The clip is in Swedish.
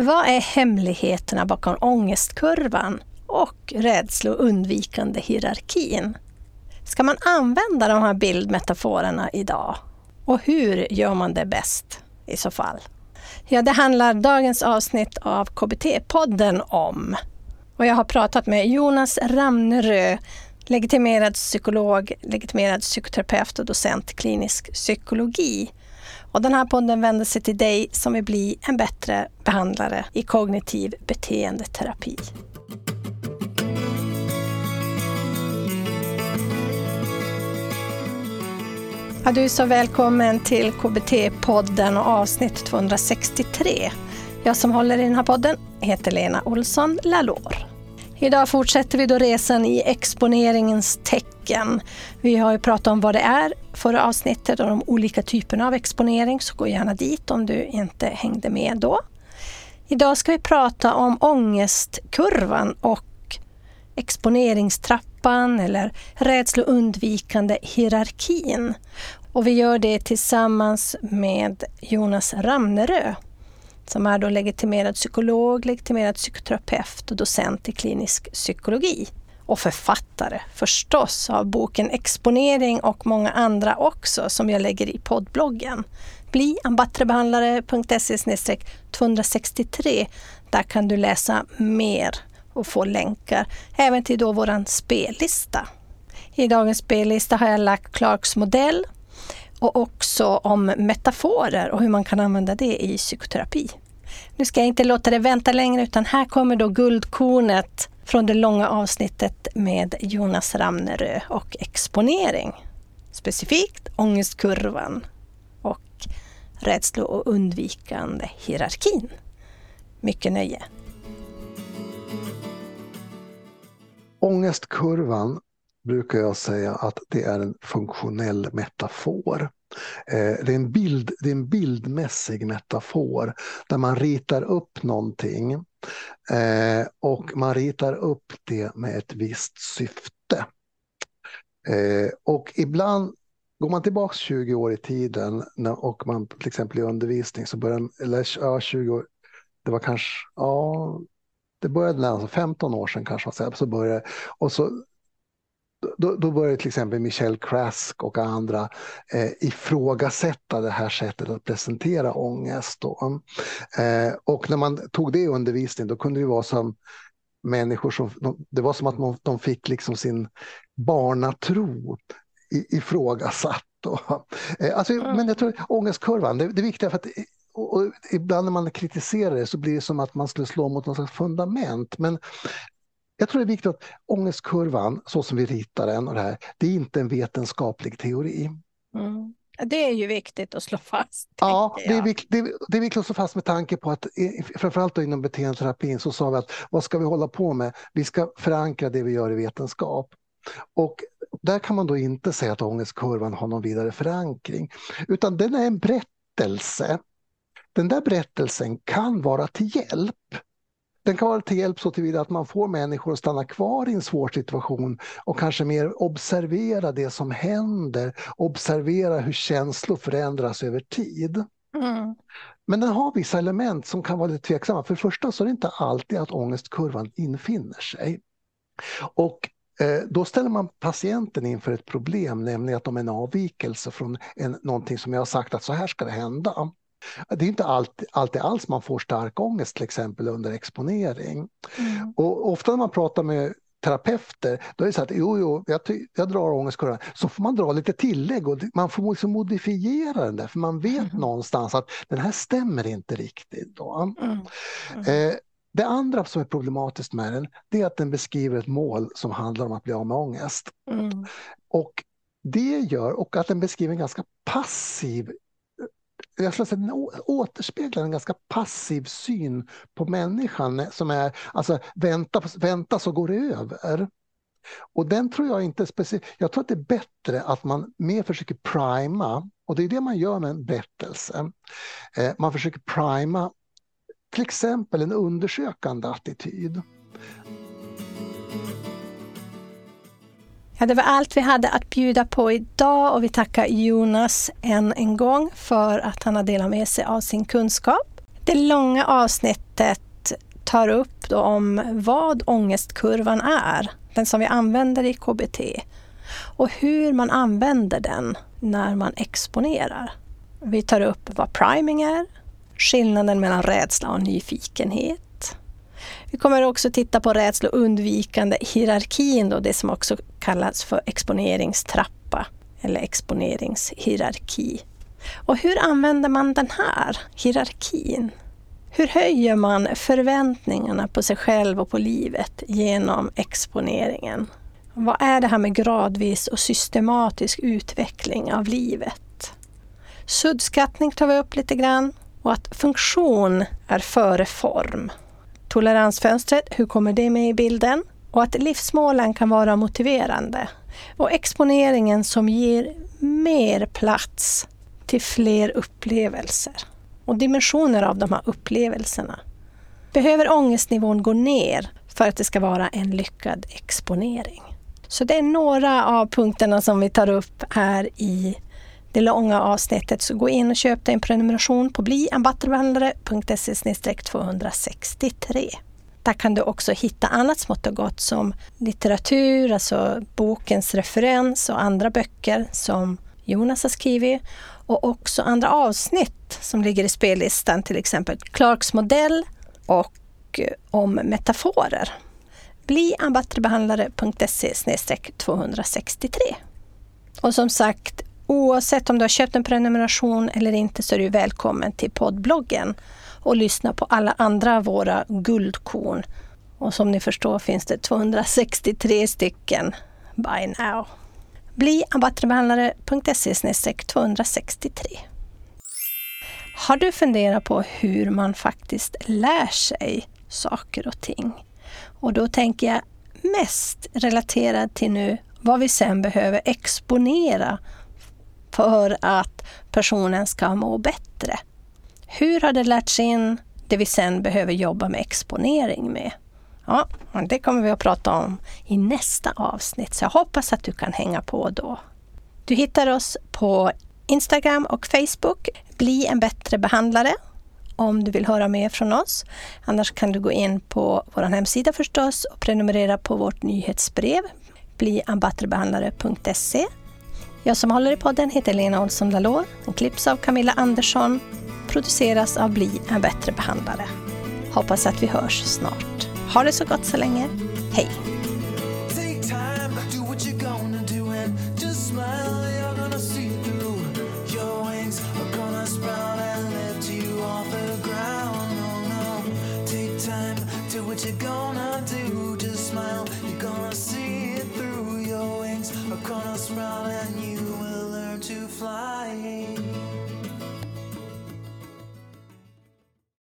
Vad är hemligheterna bakom ångestkurvan och rädsloundvikande hierarkin? Ska man använda de här bildmetaforerna idag? Och hur gör man det bäst i så fall? Ja, det handlar dagens avsnitt av KBT-podden om. Och jag har pratat med Jonas Ramnerö, legitimerad psykolog, legitimerad psykoterapeut och docent i klinisk psykologi. Och den här podden vänder sig till dig som vill bli en bättre behandlare i kognitiv beteendeterapi. Ja, du är så välkommen till KBT-podden och avsnitt 263. Jag som håller i den här podden heter Lena Olsson Lalor. Idag fortsätter vi då resan i exponeringens tecken. Vi har ju pratat om vad det är förra avsnittet och de olika typerna av exponering, så gå gärna dit om du inte hängde med då. Idag ska vi prata om ångestkurvan och exponeringstrappan eller rädsloundvikande hierarkin. Och vi gör det tillsammans med Jonas Ramnerö som är då legitimerad psykolog, legitimerad psykoterapeut och docent i klinisk psykologi. Och författare förstås av boken Exponering och många andra också som jag lägger i poddbloggen. Bli ambattrebehandlare.se 263. Där kan du läsa mer och få länkar även till då våran spellista. I dagens spellista har jag lagt Clarks modell och också om metaforer och hur man kan använda det i psykoterapi. Nu ska jag inte låta det vänta längre utan här kommer då guldkornet från det långa avsnittet med Jonas Ramnerö och exponering. Specifikt ångestkurvan och rädslo och undvikande hierarkin. Mycket nöje. Ångestkurvan brukar jag säga att det är en funktionell metafor. Eh, det är, en bild, det är en bildmässig metafor där man ritar upp någonting eh, och man ritar upp det med ett visst syfte. Eh, och ibland Går man tillbaka 20 år i tiden och man till exempel i undervisning så börjar, eller ja, 20 år, det var kanske, ja, det började alltså 15 år sedan kanske, så började, och så då, då började till exempel Michel Krask och andra eh, ifrågasätta det här sättet att presentera ångest. Eh, och när man tog det i undervisning då kunde det vara som människor som, det var som att man, de fick liksom sin barnatro ifrågasatt. Då. Eh, alltså, mm. Men jag tror ångestkurvan, det, det viktiga för att och, ibland när man kritiserar det så blir det som att man skulle slå mot något slags fundament. Men jag tror det är viktigt att ångestkurvan, så som vi ritar den, och det, här, det är inte en vetenskaplig teori. Mm. Det är ju viktigt att slå fast. Ja, det är, viktigt, det, är, det är viktigt att slå fast med tanke på att framförallt inom beteendeterapin så sa vi att vad ska vi hålla på med? Vi ska förankra det vi gör i vetenskap. Och där kan man då inte säga att ångestkurvan har någon vidare förankring, utan den är en berättelse. Den där berättelsen kan vara till hjälp den kan vara till hjälp så tillvida att man får människor att stanna kvar i en svår situation och kanske mer observera det som händer, observera hur känslor förändras över tid. Mm. Men den har vissa element som kan vara lite tveksamma. För det första så är det inte alltid att ångestkurvan infinner sig. Och eh, då ställer man patienten inför ett problem, nämligen att de är en avvikelse från en, någonting som jag har sagt att så här ska det hända. Det är inte alltid, alltid alls man får stark ångest till exempel under exponering. Mm. Och ofta när man pratar med terapeuter, då är det så att jo, jo, jag, jag drar ångestkurvan. Så får man dra lite tillägg och man får liksom modifiera den där, för man vet mm. någonstans att den här stämmer inte riktigt. Då. Mm. Mm. Eh, det andra som är problematiskt med den, det är att den beskriver ett mål som handlar om att bli av med ångest. Mm. Och det gör, och att den beskriver en ganska passiv jag skulle säga, den återspeglar en ganska passiv syn på människan eh, som är alltså vänta, vänta så går det över. Och den tror jag inte speciellt, jag tror att det är bättre att man mer försöker prima, och det är det man gör med en berättelse. Eh, man försöker prima till exempel en undersökande attityd. Ja, det var allt vi hade att bjuda på idag och vi tackar Jonas än en gång för att han har delat med sig av sin kunskap. Det långa avsnittet avsnittet tar upp om vad ångestkurvan är, den som vi använder i KBT, och hur man använder den när man exponerar. Vi tar upp vad priming är, skillnaden mellan rädsla och nyfikenhet. Vi kommer också titta på rädsla och undvikande hierarkin, då, det som också kallas för exponeringstrappa eller exponeringshierarki. Och hur använder man den här hierarkin? Hur höjer man förväntningarna på sig själv och på livet genom exponeringen? Vad är det här med gradvis och systematisk utveckling av livet? Suddskattning tar vi upp lite grann och att funktion är före form. Toleransfönstret, hur kommer det med i bilden? Och att livsmålen kan vara motiverande. Och exponeringen som ger mer plats till fler upplevelser och dimensioner av de här upplevelserna. Behöver ångestnivån gå ner för att det ska vara en lyckad exponering? Så det är några av punkterna som vi tar upp här i det långa avsnittet. Så gå in och köp dig en prenumeration på bliambatterbehandlare.se 263. Där kan du också hitta annat smått och gott som litteratur, alltså bokens referens och andra böcker som Jonas har skrivit och också andra avsnitt som ligger i spellistan, till exempel Clarks modell och eh, om metaforer. Bli ambattrebehandlare.se 263. Och som sagt, oavsett om du har köpt en prenumeration eller inte så är du välkommen till poddbloggen och lyssna på alla andra av våra guldkorn. Och som ni förstår finns det 263 stycken by now. Bli abatterbehandlare.se 263. Har du funderat på hur man faktiskt lär sig saker och ting? Och då tänker jag mest relaterat till nu vad vi sen behöver exponera för att personen ska må bättre. Hur har det lärts in det vi sen behöver jobba med exponering med? Ja, det kommer vi att prata om i nästa avsnitt, så jag hoppas att du kan hänga på då. Du hittar oss på Instagram och Facebook. Bli en bättre behandlare om du vill höra mer från oss. Annars kan du gå in på vår hemsida förstås och prenumerera på vårt nyhetsbrev bliambattrebehandlare.se. Jag som håller i podden heter Lena Olsson Dalor Den klipps av Camilla Andersson. Produceras av Bli en bättre behandlare. Hoppas att vi hörs snart. Ha det så gott så länge. Hej! what oh, gonna do. Just smile, you're gonna see it through. Your wings are gonna sprout